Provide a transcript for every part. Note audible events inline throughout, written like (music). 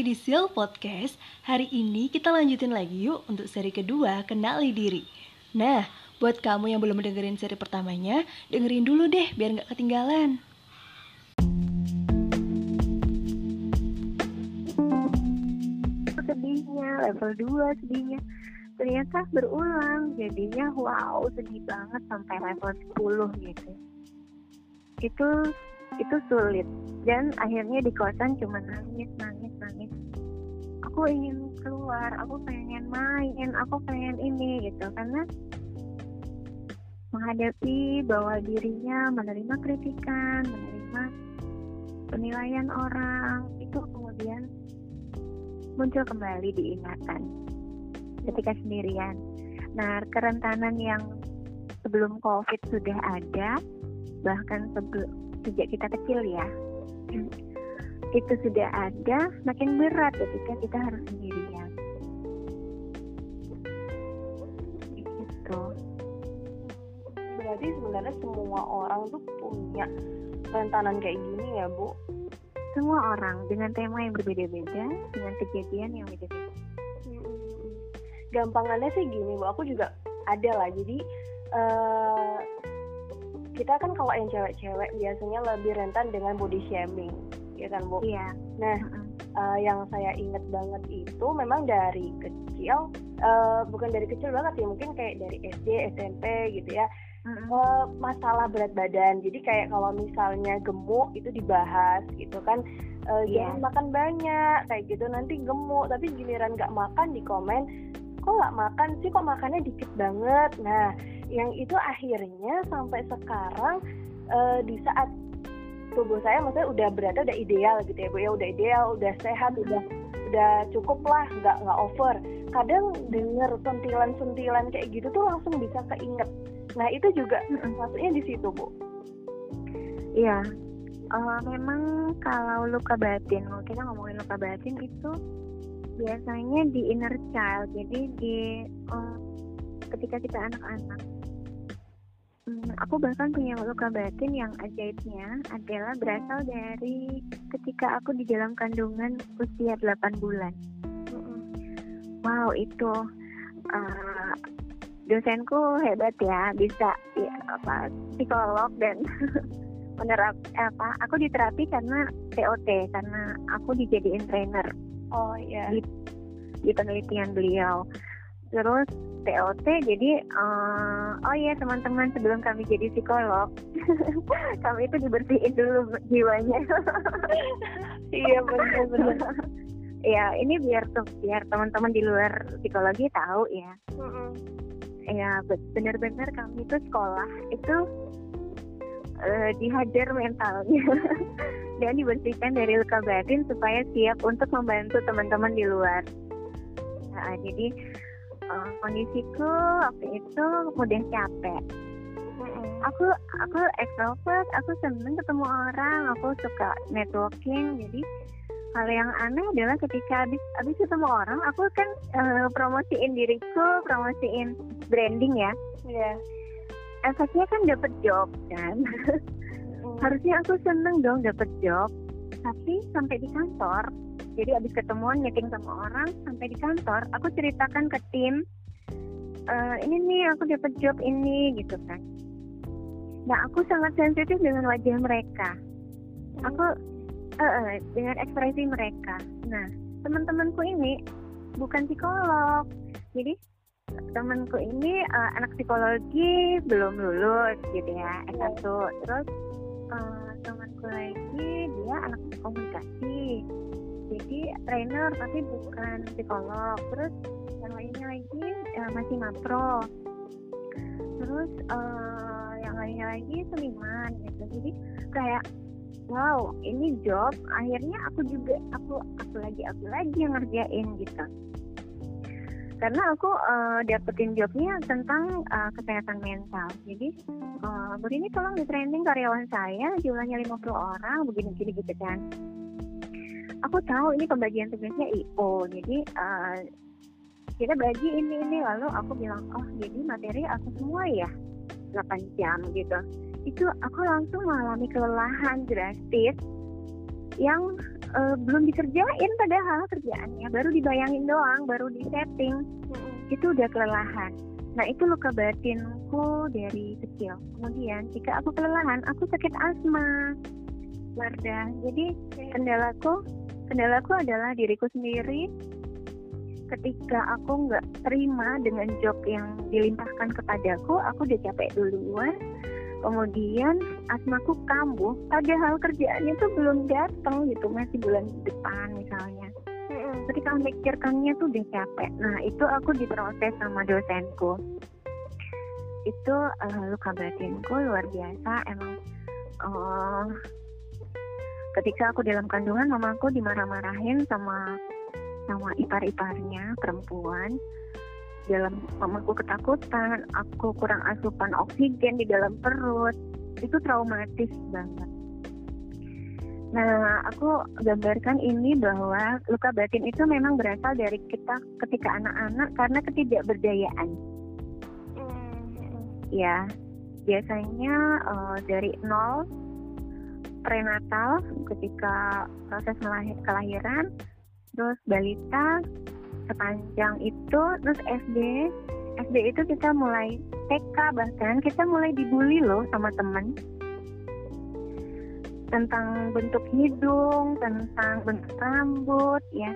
Lagi di Sil Podcast. Hari ini kita lanjutin lagi yuk untuk seri kedua, Kenali Diri. Nah, buat kamu yang belum dengerin seri pertamanya, dengerin dulu deh biar nggak ketinggalan. sedihnya level 2 sedihnya ternyata berulang jadinya wow sedih banget sampai level 10 gitu itu itu sulit. Dan akhirnya di kosan cuma nangis nangis nangis. Aku ingin keluar aku pengen main aku pengen ini gitu. Karena menghadapi bahwa dirinya menerima kritikan menerima penilaian orang itu kemudian muncul kembali diingatan ketika sendirian. Nah, kerentanan yang sebelum COVID sudah ada, bahkan sebelum sejak kita kecil ya, itu sudah ada, makin berat ketika kita harus sendirian. Gitu. Berarti sebenarnya semua orang tuh punya rentanan kayak gini ya, Bu? Semua orang dengan tema yang berbeda-beda, dengan kejadian yang beda-beda. Gampangannya sih gini, Bu. Aku juga ada lah. Jadi uh, kita kan kalau yang cewek-cewek biasanya lebih rentan dengan body shaming, ya kan, Bu? Iya. Nah, uh, yang saya inget banget itu memang dari kecil, uh, bukan dari kecil banget ya, mungkin kayak dari SD, SMP gitu ya. Mm-hmm. Uh, masalah berat badan, jadi kayak kalau misalnya gemuk itu dibahas gitu kan, uh, yeah. jangan makan banyak kayak gitu nanti gemuk, tapi giliran nggak makan di komen, kok nggak makan sih, kok makannya dikit banget. Nah, yang itu akhirnya sampai sekarang uh, di saat tubuh saya maksudnya udah berada udah ideal gitu ya bu ya udah ideal udah sehat udah udah cukup lah nggak nggak over. Kadang denger sentilan-sentilan kayak gitu tuh langsung bisa keinget. Nah itu juga maksudnya di situ bu. Iya. Uh, memang kalau luka batin kalau kita ngomongin luka batin itu biasanya di inner child jadi di uh, ketika kita anak-anak Hmm, aku bahkan punya luka batin yang ajaibnya adalah berasal dari ketika aku di dalam kandungan usia 8 bulan. Wow, itu uh, dosenku hebat ya, bisa ya, apa psikolog dan (laughs) menerap apa? Aku diterapi karena TOT karena aku dijadiin trainer. Oh iya. Di, di penelitian beliau. Terus TOT jadi uh, oh iya teman-teman sebelum kami jadi psikolog (laughs) kami itu dibersihin dulu jiwanya. (laughs) Iya benar-benar (laughs) ya ini biar tuh biar teman-teman di luar psikologi tahu ya. Mm-hmm. ya benar-benar kami itu sekolah itu uh, dihajar mentalnya. Dan dibersihkan dari luka batin supaya siap untuk membantu teman-teman di luar. Nah, jadi uh, kondisiku waktu itu mudah capek. Aku aku extrovert aku seneng ketemu orang aku suka networking. Jadi hal yang aneh adalah ketika habis habis ketemu orang aku kan uh, promosiin diriku promosiin branding ya. Yeah. efeknya kan dapet job kan? (laughs) Mm. harusnya aku seneng dong dapet job tapi sampai di kantor jadi abis ketemuan meeting sama orang sampai di kantor aku ceritakan ke tim e, ini nih aku dapat job ini gitu kan. Nah aku sangat sensitif dengan wajah mereka. Aku uh, uh, dengan ekspresi mereka. Nah teman-temanku ini bukan psikolog. Jadi temanku ini uh, anak psikologi belum lulus gitu ya S1 terus uh, temanku lagi dia anak komunikasi trainer tapi bukan psikolog. Terus yang lainnya lagi uh, masih mapro terus uh, yang lainnya lagi seniman gitu. Jadi kayak wow ini job. Akhirnya aku juga aku aku lagi aku lagi yang ngerjain gitu. Karena aku uh, dapetin jobnya tentang uh, kesehatan mental. Jadi uh, begini tolong di training karyawan saya jumlahnya 50 orang begini-begini gitu kan aku tahu ini pembagian tugasnya IO jadi uh, kita bagi ini ini lalu aku bilang oh jadi materi aku semua ya? 8 jam gitu. Itu aku langsung mengalami kelelahan drastis yang uh, belum dikerjain padahal kerjaannya. Baru dibayangin doang baru di setting. Itu udah kelelahan. Nah itu luka batinku dari kecil. Kemudian jika aku kelelahan aku sakit asma Wardah jadi kendalaku kendalaku adalah diriku sendiri. Ketika aku nggak terima dengan job yang dilimpahkan kepadaku aku udah capek duluan. Kemudian asmaku kambuh padahal kerjaannya tuh belum datang gitu masih bulan depan misalnya. Ketika memikirkannya tuh udah capek. Nah itu aku diproses sama dosenku. Itu uh, luka batinku luar biasa emang uh, ketika aku dalam kandungan mamaku dimarah-marahin sama sama ipar-iparnya perempuan dalam mamaku ketakutan, aku kurang asupan oksigen di dalam perut, itu traumatis banget. Nah, aku gambarkan ini bahwa luka batin itu memang berasal dari kita ketika anak-anak karena ketidakberdayaan. Ya, biasanya uh, dari nol prenatal ketika proses kelahiran, terus balita, sepanjang itu terus SD SD itu kita mulai TK bahkan kita mulai dibully loh sama temen. Tentang bentuk hidung tentang bentuk rambut ya.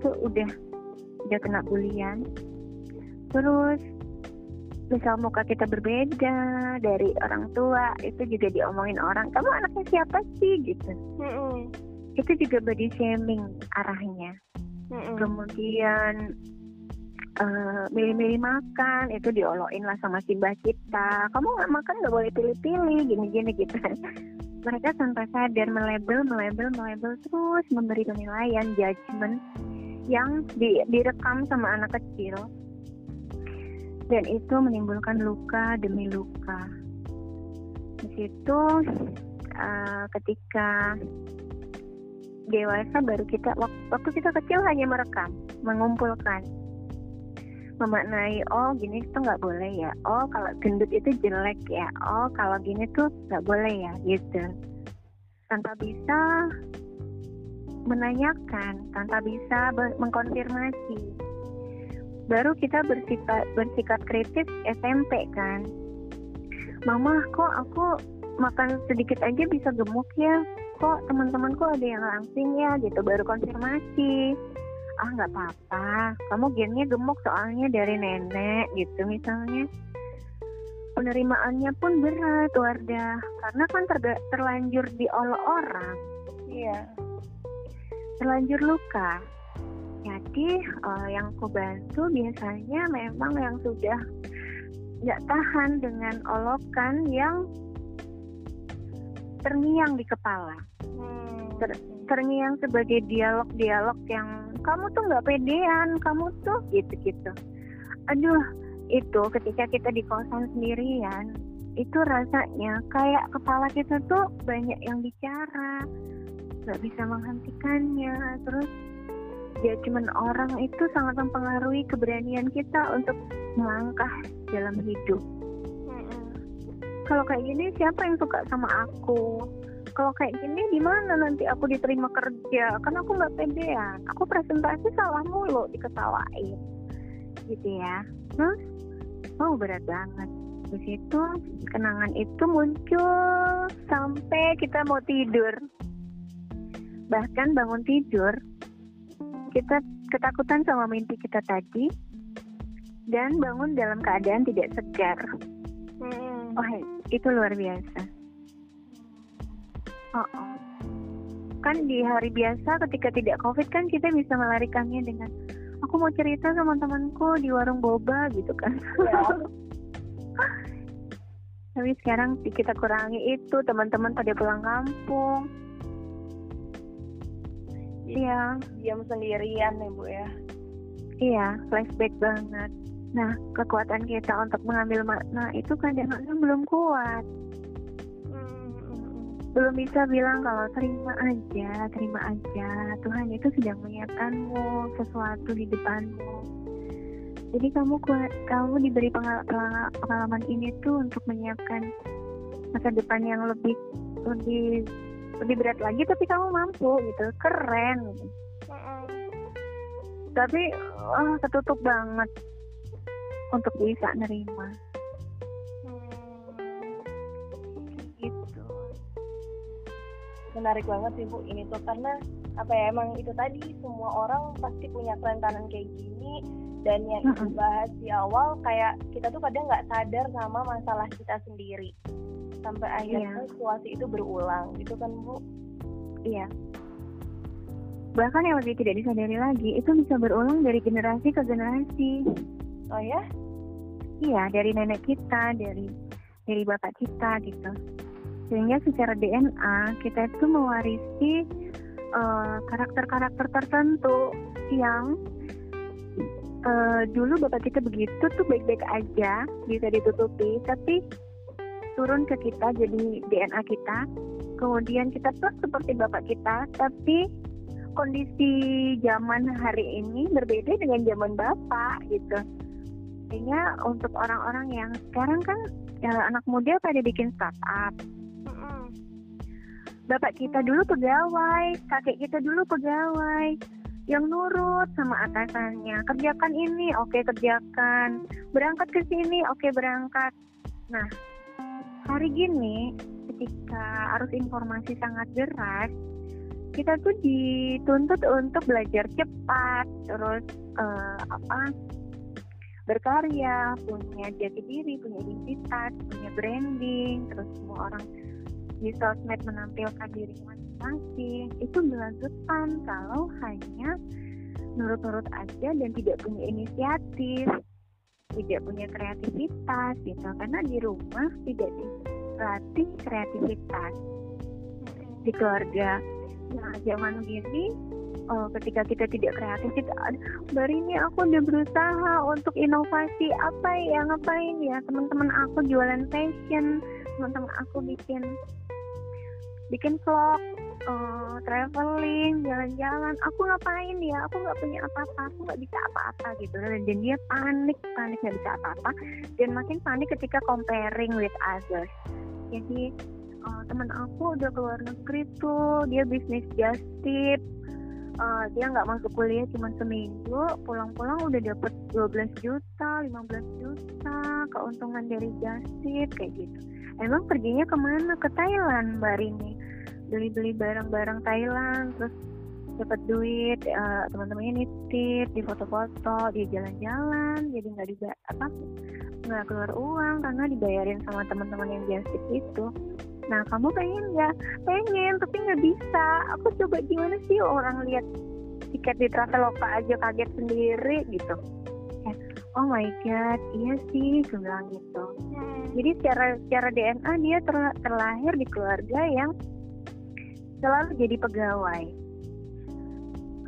Itu udah udah kena bulian terus misal muka kita berbeda dari orang tua itu juga diomongin orang kamu anaknya siapa sih? Gitu. Mm itu juga body shaming arahnya. Mm-hmm. kemudian uh, milih-milih makan itu diolokin lah sama si mbak kita. Kamu nggak makan nggak boleh pilih-pilih gini-gini gitu. (laughs) Mereka tanpa sadar melebel melebel melebel terus memberi penilaian judgement yang di, direkam sama anak kecil dan itu menimbulkan luka demi luka. Di situ uh, ketika dewasa baru kita waktu kita kecil hanya merekam, mengumpulkan, memaknai oh gini itu nggak boleh ya, oh kalau gendut itu jelek ya, oh kalau gini tuh nggak boleh ya gitu, tanpa bisa menanyakan, tanpa bisa mengkonfirmasi. Baru kita bersikap bersikap kritis SMP kan, Mama kok aku makan sedikit aja bisa gemuk ya? Kok teman-temanku ada yang langsing ya? Gitu baru konfirmasi. Ah nggak apa-apa. Kamu gennya gemuk soalnya dari nenek gitu misalnya. Penerimaannya pun berat Wardah karena kan ter terlanjur diolok orang. Iya. Terlanjur luka jadi uh, yang aku bantu biasanya memang yang sudah nggak tahan dengan olokan yang terngiang di kepala hmm. Ter, terngiang sebagai dialog-dialog yang kamu tuh nggak pedean kamu tuh gitu-gitu aduh itu ketika kita di kosan sendirian itu rasanya kayak kepala kita tuh banyak yang bicara nggak bisa menghentikannya terus ya cuman orang itu sangat mempengaruhi keberanian kita untuk melangkah dalam hidup. Kalau kayak gini siapa yang suka sama aku? Kalau kayak gini di mana nanti aku diterima kerja? Kan aku nggak pedean aku presentasi salah mulu diketawain. Gitu ya. Terus oh berat banget. Di situ kenangan itu muncul sampai kita mau tidur. Bahkan bangun tidur kita ketakutan sama mimpi kita tadi dan bangun dalam keadaan tidak segar hmm. oh itu luar biasa oh, oh. kan di hari biasa ketika tidak covid kan kita bisa melarikannya dengan aku mau cerita sama temanku di warung boba gitu kan ya. (laughs) tapi sekarang kita kurangi itu teman-teman pada pulang kampung Iya. Diam sendirian ya bu ya. Iya, flashback banget. Nah, kekuatan kita untuk mengambil makna itu kadang-kadang belum kuat. Belum bisa bilang kalau terima aja, terima aja. Tuhan itu sedang menyiapkanmu sesuatu di depanmu. Jadi kamu kuat, kamu diberi pengalaman ini tuh untuk menyiapkan masa depan yang lebih lebih lebih berat lagi tapi kamu mampu gitu. Keren. Tapi uh, ketutup banget untuk bisa nerima. Gitu. Menarik banget sih bu ini tuh. Karena apa ya emang itu tadi semua orang pasti punya kerentanan kayak gini. Dan yang mm bahas di awal kayak kita tuh kadang nggak sadar sama masalah kita sendiri sampai akhirnya yeah. situasi itu berulang. Gitu kan bu? Iya. Bahkan yang lebih tidak disadari lagi itu bisa berulang dari generasi ke generasi. Oh ya? Iya dari nenek kita dari dari bapak kita gitu. Sehingga secara DNA kita itu mewarisi eh, karakter-karakter uh, tertentu yang uh, dulu bapak kita begitu tuh baik-baik aja bisa ditutupi. Tapi turun ke kita jadi DNA kita kemudian kita tuh seperti bapak kita tapi kondisi zaman hari ini berbeda dengan zaman bapak gitu sehingga untuk orang-orang yang sekarang kan ya, anak muda pada bikin startup bapak kita dulu pegawai, kakek kita dulu pegawai, yang nurut sama atasannya. Kerjakan ini, oke okay, kerjakan. Berangkat ke sini, oke okay, berangkat. Nah, hari gini ketika arus informasi sangat deras, kita tuh dituntut untuk belajar cepat, terus uh, apa berkarya, punya jati diri, punya identitas, punya branding, terus semua orang di sosmed menampilkan diri masing-masing. Itu berlanjutan kalau hanya nurut-nurut aja dan tidak punya inisiatif tidak punya kreativitas gitu. Karena di rumah tidak dilatih kreativitas di keluarga. Nah zaman gini oh, ketika kita tidak kreatif kita baru ini aku udah berusaha untuk inovasi. Apa ya ngapain ya? Teman-teman aku jualan fashion teman-teman aku bikin bikin vlog uh, traveling jalan-jalan. Aku ngapain ya? Aku nggak punya apa-apa. Aku nggak bisa apa-apa gitu. Dan dia panik panik nggak bisa apa-apa. Dan makin panik ketika comparing with others. Jadi uh, teman aku udah keluar negeri tuh. Dia bisnis just tip. Uh, dia nggak masuk kuliah cuma seminggu. Pulang-pulang udah dapet 12 juta 15 juta keuntungan dari tip kayak gitu. Emang perginya ke mana? Ke Thailand mbak Rini beli-beli barang-barang Thailand terus dapat duit uh, teman-temannya nitip di foto-foto dia jalan-jalan jadi nggak di apa nggak keluar uang karena dibayarin sama teman-teman yang biasa itu. Nah kamu pengen nggak? Pengen tapi nggak bisa. Aku coba gimana sih orang lihat tiket di Traveloka aja kaget sendiri gitu. Eh, oh my god iya sih gue bilang gitu. Hmm. jadi secara secara DNA dia ter, terlahir di keluarga yang selalu jadi pegawai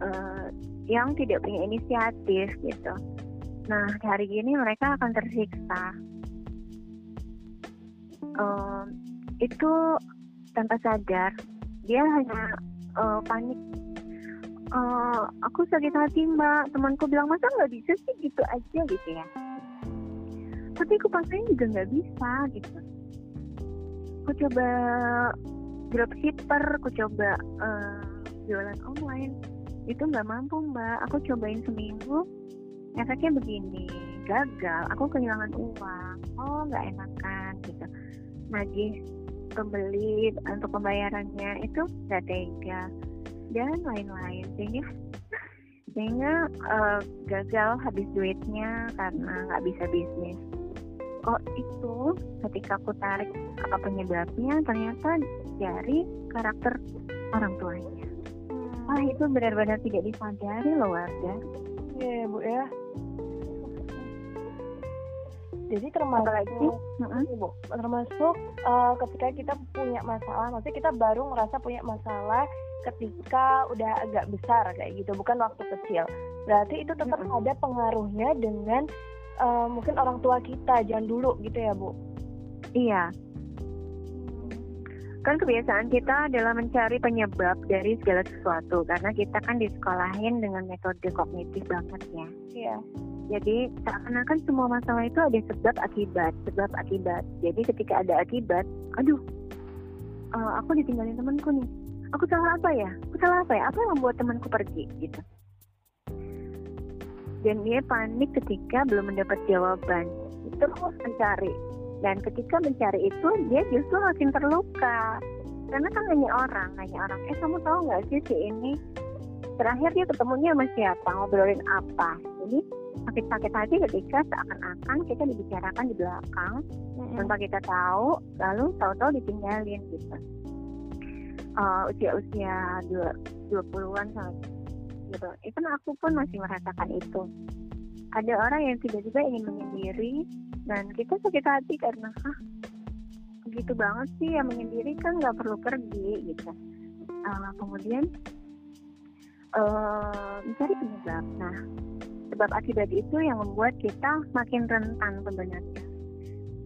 uh, yang tidak punya inisiatif gitu. Nah hari ini mereka akan tersiksa. Uh, itu tanpa sadar dia hanya uh, panik. Uh, aku sakit hati mbak, temanku bilang masa nggak bisa sih gitu aja gitu ya. Tapi aku pasangnya juga nggak bisa gitu. Aku coba dropshipper aku coba uh, jualan online. Itu nggak mampu mbak. Aku cobain seminggu efeknya begini gagal aku kehilangan uang. Oh nggak enakan gitu. Nagih pembeli untuk pembayarannya itu nggak tega. Dan lain-lain sehingga sehingga uh, gagal habis duitnya karena nggak bisa bisnis oh itu ketika aku tarik apa penyebabnya ternyata dari karakter orang tuanya. Ah itu benar-benar tidak disadari loh warga. Iya yeah, bu ya. Jadi termasuk lagi bu termasuk uh, ketika kita punya masalah maksudnya kita baru merasa punya masalah ketika udah agak besar kayak gitu bukan waktu kecil. Berarti itu tetap -hmm. ada pengaruhnya dengan uh, mungkin orang tua kita jangan dulu gitu ya bu. Iya. Kan kebiasaan kita adalah mencari penyebab dari segala sesuatu karena kita kan disekolahin dengan metode kognitif banget ya. Iya. Jadi seakan-akan semua masalah itu ada sebab akibat sebab akibat. Jadi ketika ada akibat aduh uh, aku ditinggalin temanku nih. Aku salah apa ya? Aku salah apa ya? Apa yang membuat temanku pergi? Gitu dan dia panik ketika belum mendapat jawaban. Terus mencari. Dan ketika mencari itu dia justru makin terluka. Karena kan nanya orang nanya orang. Eh kamu tahu nggak sih si ini? Terakhir dia ketemunya sama siapa? Ngobrolin apa? Jadi sakit-sakit hati ketika seakan-akan kita dibicarakan di belakang mm-hmm. tanpa kita tahu lalu tahu-tahu ditinggalin gitu. Uh, usia-usia dua dua puluhan sampai gitu. Itu aku pun masih merasakan itu. Ada orang yang tiba-tiba ingin menyendiri dan kita sakit hati karena ah gitu banget sih yang menyendiri kan nggak perlu pergi gitu. Uh, kemudian uh, mencari penyebab. Nah sebab akibat itu yang membuat kita makin rentan sebenarnya.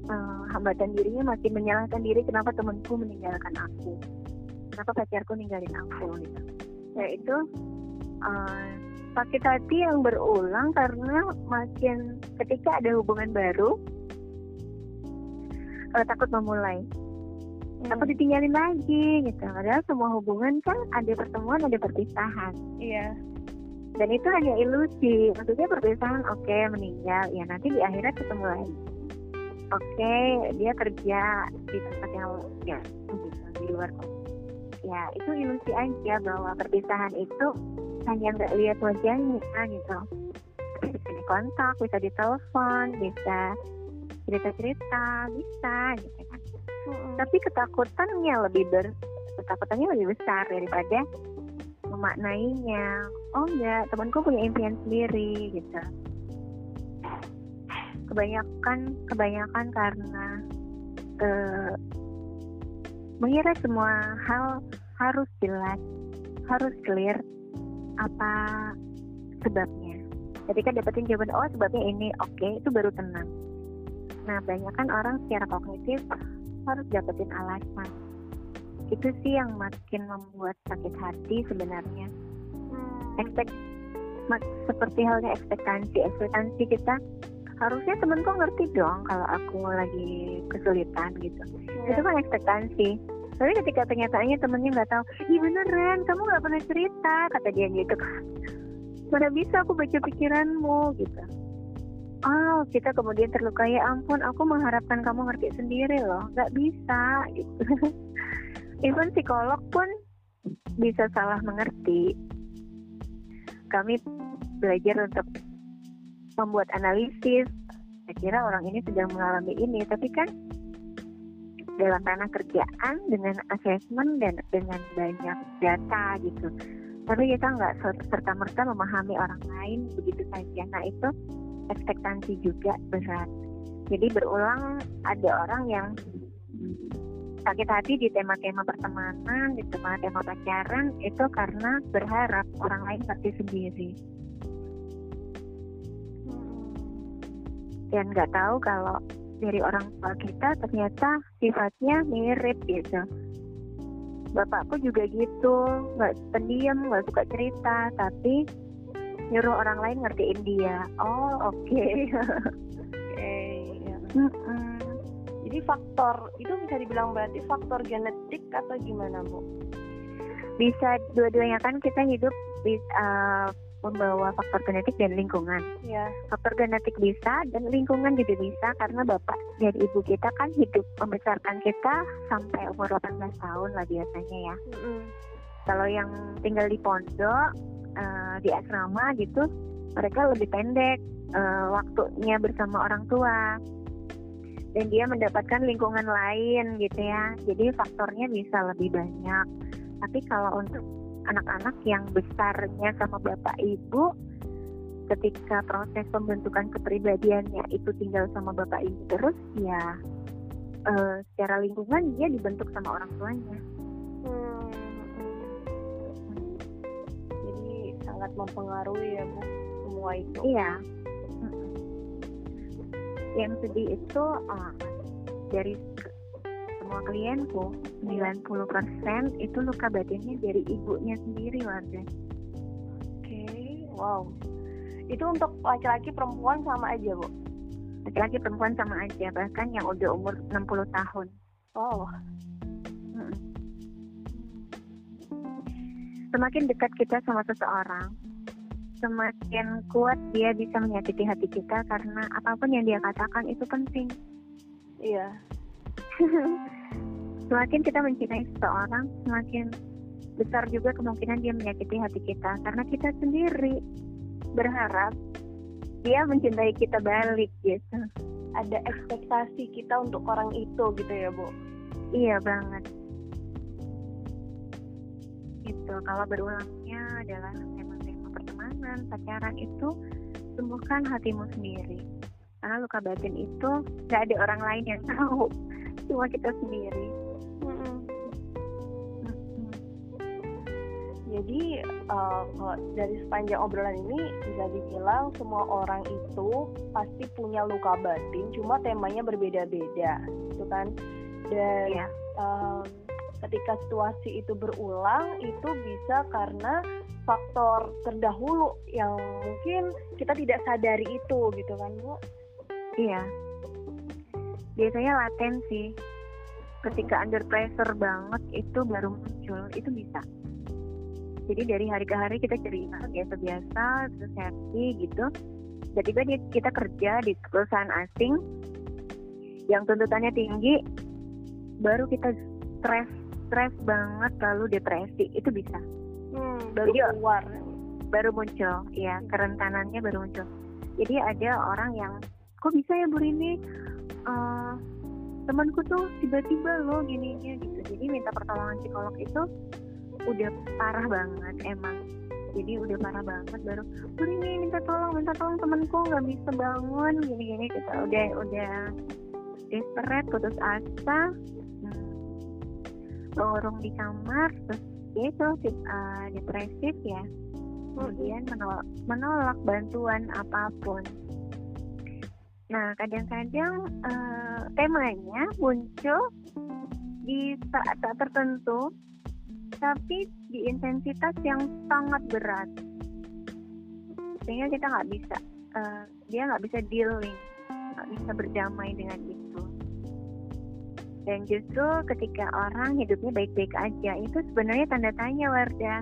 Uh, hambatan dirinya makin menyalahkan diri kenapa temanku meninggalkan aku? Kenapa pacarku ninggalin aku? Gitu. Yaitu uh, sakit hati yang berulang karena makin ketika ada hubungan baru uh, takut memulai. Hmm. takut ditinggalin lagi gitu. Padahal semua hubungan kan ada pertemuan ada perpisahan. Iya. Dan itu hanya ilusi. Maksudnya perpisahan oke okay, meninggal. Ya nanti di akhirat ketemu lagi. Oke okay, dia kerja di tempat yang ya di luar ya itu ilusi aja bahwa perpisahan itu hanya nggak lihat wajahnya gitu. Bisa dikontak bisa ditelepon bisa cerita-cerita bisa gitu kan. Hmm. tapi ketakutannya lebih ber ketakutannya lebih besar daripada memaknainya. Oh enggak temanku punya impian sendiri gitu. Kebanyakan kebanyakan karena uh, mengira semua hal harus jelas harus clear apa sebabnya. Ketika dapetin jawaban oh sebabnya ini oke okay, itu baru tenang. Nah banyak kan orang secara kognitif harus dapetin alasan. Itu sih yang makin membuat sakit hati sebenarnya. Hmm. expect seperti halnya ekspektasi. Ekspektasi kita harusnya temenku ngerti dong kalau aku lagi kesulitan gitu. Yeah. itu kan ekspektasi tapi ketika kenyataannya temennya nggak tahu iya beneran kamu nggak pernah cerita kata dia gitu. Mana bisa aku baca pikiranmu gitu. Oh kita kemudian terluka ya ampun aku mengharapkan kamu ngerti sendiri loh. Nggak bisa gitu. (laughs) Even psikolog pun bisa salah mengerti. Kami belajar untuk membuat analisis. Saya kira orang ini sedang mengalami ini tapi kan dalam ranah kerjaan dengan assessment dan dengan banyak data gitu. Tapi kita nggak serta merta memahami orang lain begitu saja. Nah itu ekspektasi juga berat. Jadi berulang ada orang yang sakit hati di tema-tema pertemanan di tema-tema pacaran itu karena berharap orang lain ngerti sendiri. Dan nggak tahu kalau dari orang tua kita ternyata sifatnya mirip gitu bapakku juga gitu nggak pendiam nggak suka cerita tapi nyuruh orang lain ngertiin dia oh oke okay. oke okay, ya. mm -mm. jadi faktor itu bisa dibilang berarti faktor genetik atau gimana bu bisa dua-duanya kan kita hidup bisa uh, membawa faktor genetik dan lingkungan. Ya. Faktor genetik bisa dan lingkungan juga bisa karena bapak dan ibu kita kan hidup membesarkan kita sampai umur 18 tahun lah biasanya ya. Mm -hmm. Kalau yang tinggal di pondok uh, di asrama gitu, mereka lebih pendek uh, waktunya bersama orang tua dan dia mendapatkan lingkungan lain gitu ya. Jadi faktornya bisa lebih banyak. Tapi kalau untuk anak-anak yang besarnya sama bapak ibu ketika proses pembentukan kepribadiannya itu tinggal sama bapak ibu terus ya uh, secara lingkungan dia dibentuk sama orang tuanya. Hmm. jadi sangat mempengaruhi ya bu semua itu. Iya. Yang sedih itu uh, dari semua klienku 90% itu luka batinnya dari ibunya sendiri warga. Oke, okay. wow. Itu untuk laki-laki perempuan sama aja, Bu? Laki-laki perempuan sama aja, bahkan yang udah umur 60 tahun. Oh. semakin dekat kita sama seseorang, semakin kuat dia bisa menyakiti hati kita karena apa pun yang dia katakan itu penting. Iya. (laughs) semakin kita mencintai seseorang, semakin besar juga kemungkinan dia menyakiti hati kita karena kita sendiri berharap dia mencintai kita balik gitu. Ada ekspektasi kita untuk orang itu gitu ya, Bu. Iya banget. Itu kalau berulangnya adalah pertemanan, pacaran itu sembuhkan hatimu sendiri. Karena luka batin itu gak ada orang lain yang (laughs) tahu, cuma kita sendiri. Jadi uh, dari sepanjang obrolan ini bisa dibilang semua orang itu pasti punya luka batin, cuma temanya berbeda-beda, gitu kan? Dan yeah. Iya. um, ketika situasi itu berulang, itu bisa karena faktor terdahulu yang mungkin kita tidak sadari itu gitu kan bu iya biasanya laten sih ketika under pressure banget itu baru muncul itu bisa jadi dari hari ke hari kita cerita biasa-biasa terus happy gitu. Tiba-tiba kita kerja di perusahaan asing yang tuntutannya tinggi baru kita stres stres banget lalu depresi. Itu bisa. Hmm, baru jadi, keluar. baru muncul ya kerentanannya baru muncul. Jadi ada orang yang kok bisa ya Bu Rini? Uh, temanku tuh tiba-tiba loh gininya gitu. Jadi minta pertolongan psikolog itu udah parah banget emang. Jadi udah parah banget baru Bu Rini minta tolong minta tolong temanku nggak bisa bangun gini-gini gitu. Udah udah desperate putus asa. Hmm. di kamar terus dia itu uh, depresif ya. Kemudian menolak, menolak bantuan apa pun. Nah kadang-kadang uh, temanya muncul di saat-saat tertentu tapi di intensitas yang sangat berat. Sehingga kita nggak bisa uh, dia nggak bisa dealing nggak bisa berdamai dengan itu. Dan justru ketika orang hidupnya baik-baik aja itu sebenarnya tanda tanya Warda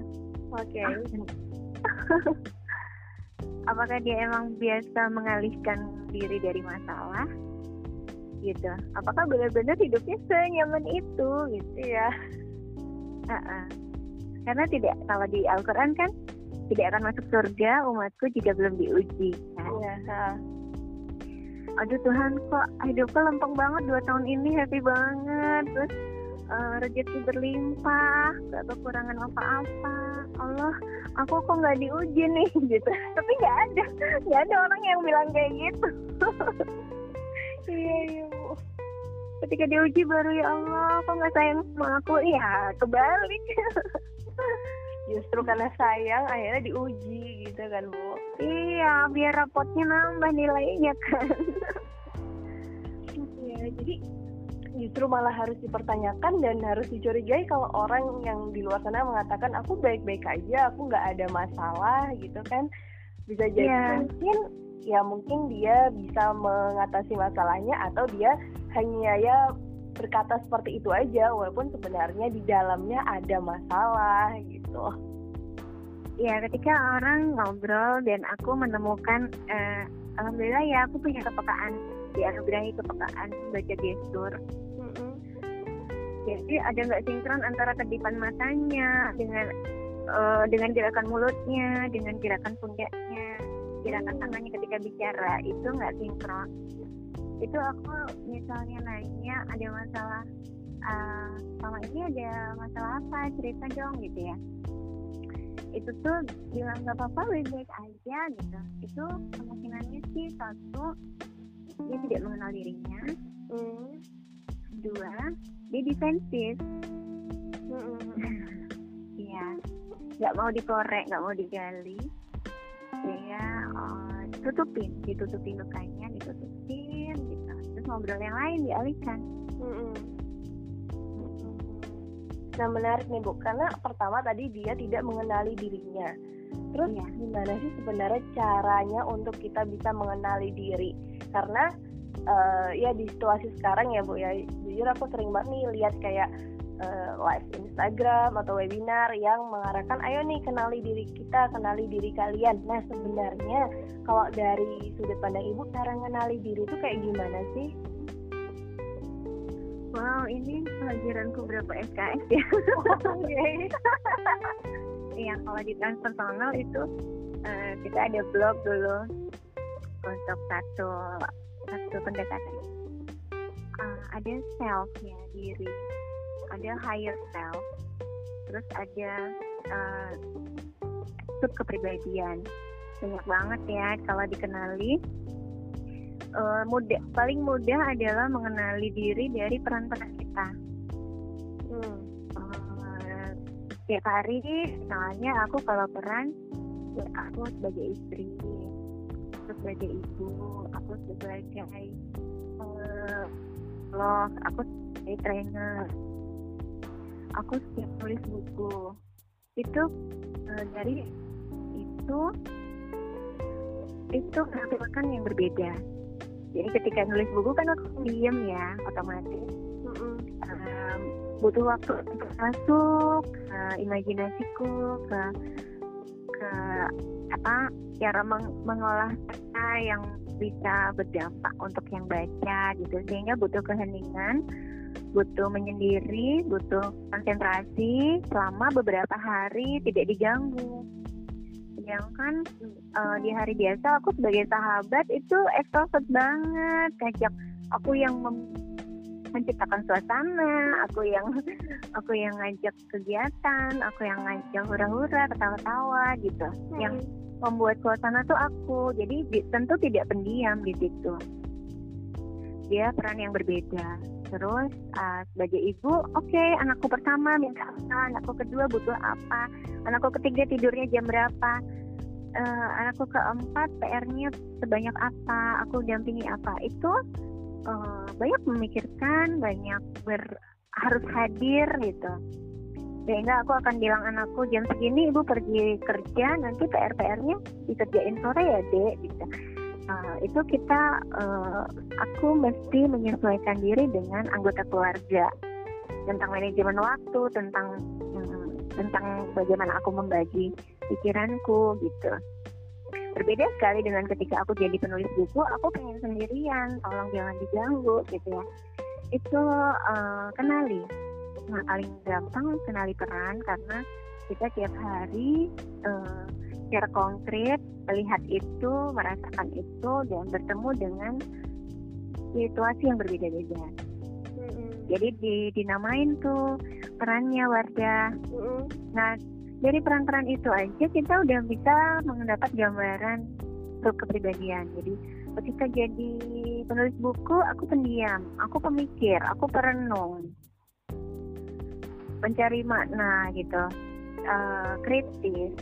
oke. Okay. (laughs) apakah dia emang biasa mengalihkan diri dari masalah? Gitu. Apakah benar-benar hidupnya senyaman itu? Gitu ya uh -uh. karena tidak kalau di Al-Quran kan tidak akan masuk surga umatku jika belum diuji kan? yeah aduh Tuhan kok hidupku lempeng banget dua tahun ini happy banget. Terus uh, rezeki berlimpah gak kekurangan apa-apa. Allah aku kok nggak diuji nih (laughs) gitu. Tapi nggak ada nggak ada orang yang bilang kayak gitu. (laughs) Iya iya ketika diuji baru ya Allah kok nggak sayang sama aku? Iya kebalik. (laughs) Justru karena sayang akhirnya diuji gitu kan bu. Iya biar rapotnya nambah nilainya kan. Iya jadi justru malah harus dipertanyakan dan harus dicurigai kalau orang yang di luar sana mengatakan aku baik-baik aja aku nggak ada masalah gitu kan. Bisa jadi yeah. mungkin ya mungkin dia bisa mengatasi masalahnya atau dia hanya ya berkata seperti itu aja walaupun sebenarnya di dalamnya ada masalah gitu. Ya ketika orang ngobrol dan aku menemukan uh, alhamdulillah ya aku punya kepekaan dianugerahi kepekaan baca gestur. Mm-hmm. Jadi ada nggak sinkron antara kedipan matanya dengan uh, dengan gerakan mulutnya, dengan gerakan pundaknya, gerakan tangannya ketika bicara itu nggak sinkron itu aku misalnya nanya ada masalah uh, sama ini ada masalah apa? Cerita dong gitu ya. Itu tuh bilang gak apa-apa baik-baik aja gitu. Itu kemungkinannya sih satu dia tidak mengenal dirinya. Mm. dua dia defensif. (laughs) Iya. Mm. nggak mau dikorek nggak mau digali. Dia uh, tutupin ditutupin lukanya ditutupin. gitu ngobrol yang lain dialihkan mm-hmm. nah menarik nih bu karena pertama tadi dia tidak mengenali dirinya terus iya. gimana sih sebenarnya caranya untuk kita bisa mengenali diri karena uh, ya di situasi sekarang ya bu ya jujur aku sering banget nih lihat kayak uh, live Instagram atau webinar yang mengarahkan ayo nih kenali diri kita, kenali diri kalian. Nah sebenarnya kalau dari sudut pandang ibu cara mengenali diri itu kayak gimana sih? Wow, ini pelajaranku berapa SKS ya? (laughs) Iya, kalau di transpersonal itu uh, kita ada blog dulu untuk satu satu pendekatan. Uh, ada self ya diri, ada higher self, terus ada uh, sub kepribadian. Banyak banget ya kalau dikenali uh, mudah paling mudah adalah mengenali diri dari peran-peran kita. Hmm. Uh, tiap hari, misalnya aku kalau peran, ya aku sebagai istri, aku sebagai ibu, aku sebagai uh, vlog, aku sebagai trainer, aku setiap tulis buku. Itu uh, dari itu itu menampilkan yang berbeda. Jadi ketika nulis buku kan aku diem ya otomatis. Um, butuh waktu untuk masuk ke imajinasiku ke ke apa cara meng mengolah kata yang bisa berdampak untuk yang baca gitu. Sehingga butuh keheningan butuh menyendiri butuh konsentrasi selama beberapa hari tidak diganggu. Kan uh, di hari biasa aku sebagai sahabat itu ekstrovert banget. Ngajak aku yang menciptakan suasana aku yang (laughs) aku yang ngajak kegiatan aku yang ngajak hura-hura ketawa-tawa gitu. Hmm. yang membuat suasana tuh aku. Jadi di, tentu tidak pendiam di situ. Dia peran yang berbeda. Terus uh, sebagai ibu oke okay, anakku pertama minta apa? Anakku kedua butuh apa? Anakku ketiga tidurnya jam berapa? Uh, anakku keempat PR-nya sebanyak apa? Aku dampingi apa? Itu uh, banyak memikirkan banyak ber harus hadir gitu sehingga aku akan bilang anakku jam segini ibu pergi kerja nanti PR PR-nya dikerjain sore ya dek gitu. Uh, itu kita uh, aku mesti menyesuaikan diri dengan anggota keluarga tentang manajemen waktu tentang hmm, tentang bagaimana aku membagi pikiranku gitu. Berbeda sekali dengan ketika aku jadi penulis buku aku pengen sendirian tolong jangan diganggu gitu ya. Itu uh, kenali nah paling gampang kenali peran karena kita tiap hari uh, secara konkret melihat itu merasakan itu dan bertemu dengan situasi yang berbeda-beda. Jadi di, dinamain tuh perannya Wardah nah dari peran-peran itu aja kita udah bisa mendapat gambaran untuk kepribadian. Jadi ketika jadi penulis buku aku pendiam aku pemikir aku perenung mencari makna gitu. Uh, kritis.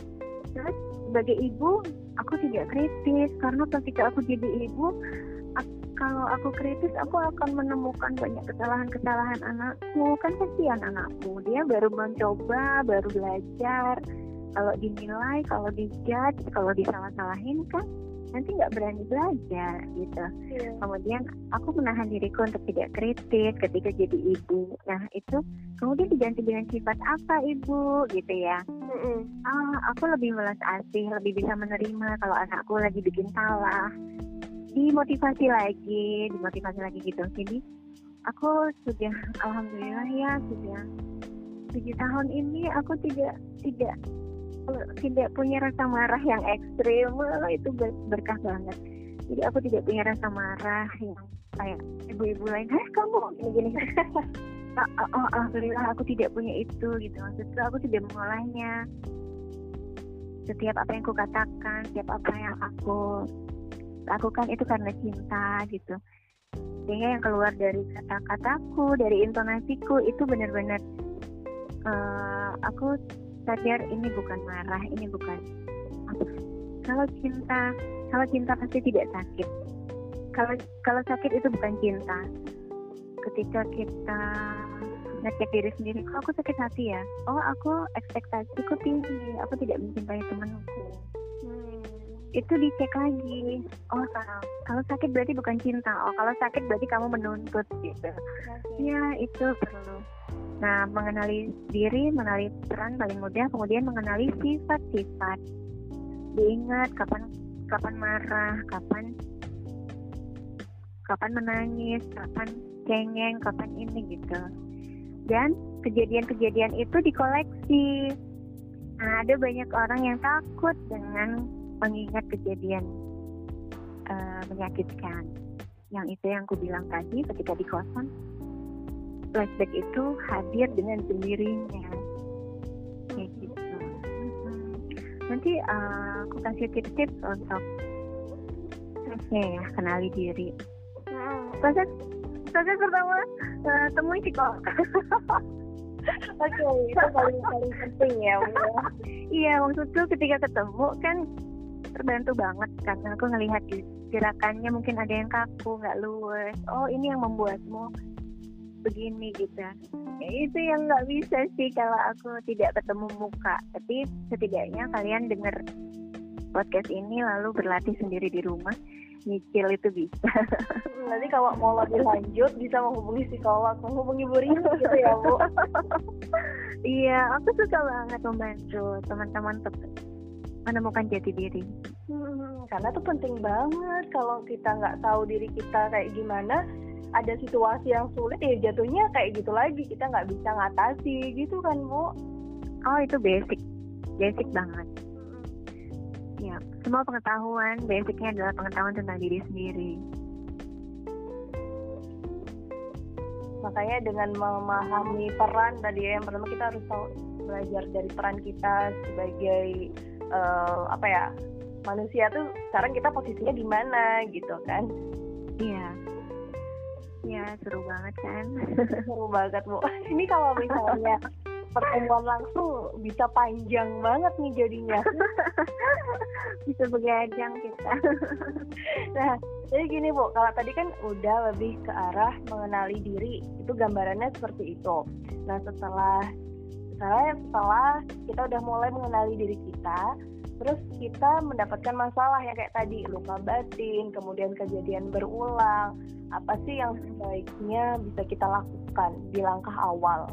Terus sebagai ibu aku tidak kritis. Karena ketika aku jadi ibu kalau aku kritis aku akan menemukan banyak kesalahan-kesalahan anakku. Kan kasihan anakku. Dia baru mencoba baru belajar. Kalau dinilai kalau dijudge kalau disalah-salahin kan nanti nggak berani belajar gitu. Yeah. kemudian aku menahan diriku untuk tidak kritis ketika jadi ibu. Nah itu kemudian diganti dengan sifat apa ibu? Gitu ya. Mm -hmm. ah aku lebih melas asih lebih bisa menerima kalau anakku lagi bikin salah. Dimotivasi lagi dimotivasi lagi gitu. Jadi aku sudah alhamdulillah ya sudah tujuh tahun ini aku tidak tidak tidak punya rasa marah yang ekstrim. Itu berkah banget. Jadi aku tidak punya rasa marah yang kayak ibu-ibu lain eh kamu? Gini gini oh, oh, alhamdulillah aku tidak punya itu gitu. Maksudku aku tidak mengolahnya. Setiap apa yang aku katakan setiap apa yang aku lakukan itu karena cinta gitu. Sehingga yang keluar dari kata-kataku dari intonasiku itu benar-benar uh, aku sadar ini bukan marah ini bukan kalau cinta kalau cinta pasti tidak sakit. Kalau kalau sakit itu bukan cinta. Ketika kita ngecek diri sendiri kok aku sakit hati ya? Oh aku ekspektasiku tinggi aku tidak mencintai temanku. Itu dicek lagi. Oh kalau kalau sakit berarti bukan cinta. Oh kalau sakit berarti kamu menuntut gitu. Okay. ya itu perlu Nah, mengenali diri, mengenali peran paling mudah, kemudian mengenali sifat-sifat. Diingat kapan kapan marah, kapan kapan menangis, kapan cengeng, kapan ini gitu. Dan kejadian-kejadian itu dikoleksi. Nah, ada banyak orang yang takut dengan mengingat kejadian uh, menyakitkan. Yang itu yang aku bilang tadi ketika di kosan flashback itu hadir dengan sendirinya. Kayak gitu. Nanti uh, aku kasih tips-tips untuk ya kenali diri. Proses proses pertama uh, temui psikolog (laughs) Oke, okay, itu paling paling penting ya, Iya, maksudku ketika ketemu kan terbantu banget karena aku ngelihat gerakannya mungkin ada yang kaku, nggak luwes. Oh, ini yang membuatmu begini gitu. Ya itu yang nggak bisa sih kalau aku tidak ketemu muka. Tapi setidaknya kalian dengar podcast ini lalu berlatih sendiri di rumah nyicil itu bisa. (laughs) Nanti kalau mau lebih lanjut bisa menghubungi psikolog menghubungi Bu Rini gitu ya Bu. (laughs) Iya aku suka banget membantu teman-teman untuk menemukan jati diri. Hmm, karena itu penting banget kalau kita nggak tahu diri kita kayak gimana ada situasi yang sulit ya jatuhnya kayak gitu lagi. Kita nggak bisa ngatasi gitu kan bu oh itu basic. Basic banget. Ya semua pengetahuan. Basicnya adalah pengetahuan tentang diri sendiri. Makanya dengan memahami peran tadi ya yang pertama kita harus tahu belajar dari peran kita sebagai uh, apa ya manusia tuh sekarang kita posisinya di mana gitu kan? Iya Ya, seru banget kan? (laughs) seru banget, Bu. Ini kalau misalnya (laughs) pertemuan langsung bisa panjang banget nih jadinya. (laughs) bisa begadang kita. nah, jadi gini Bu, kalau tadi kan udah lebih ke arah mengenali diri, itu gambarannya seperti itu. Nah, setelah setelah setelah kita udah mulai mengenali diri kita, terus kita mendapatkan masalah yang kayak tadi luka batin kemudian kejadian berulang. Apa sih yang sebaiknya bisa kita lakukan di langkah awal?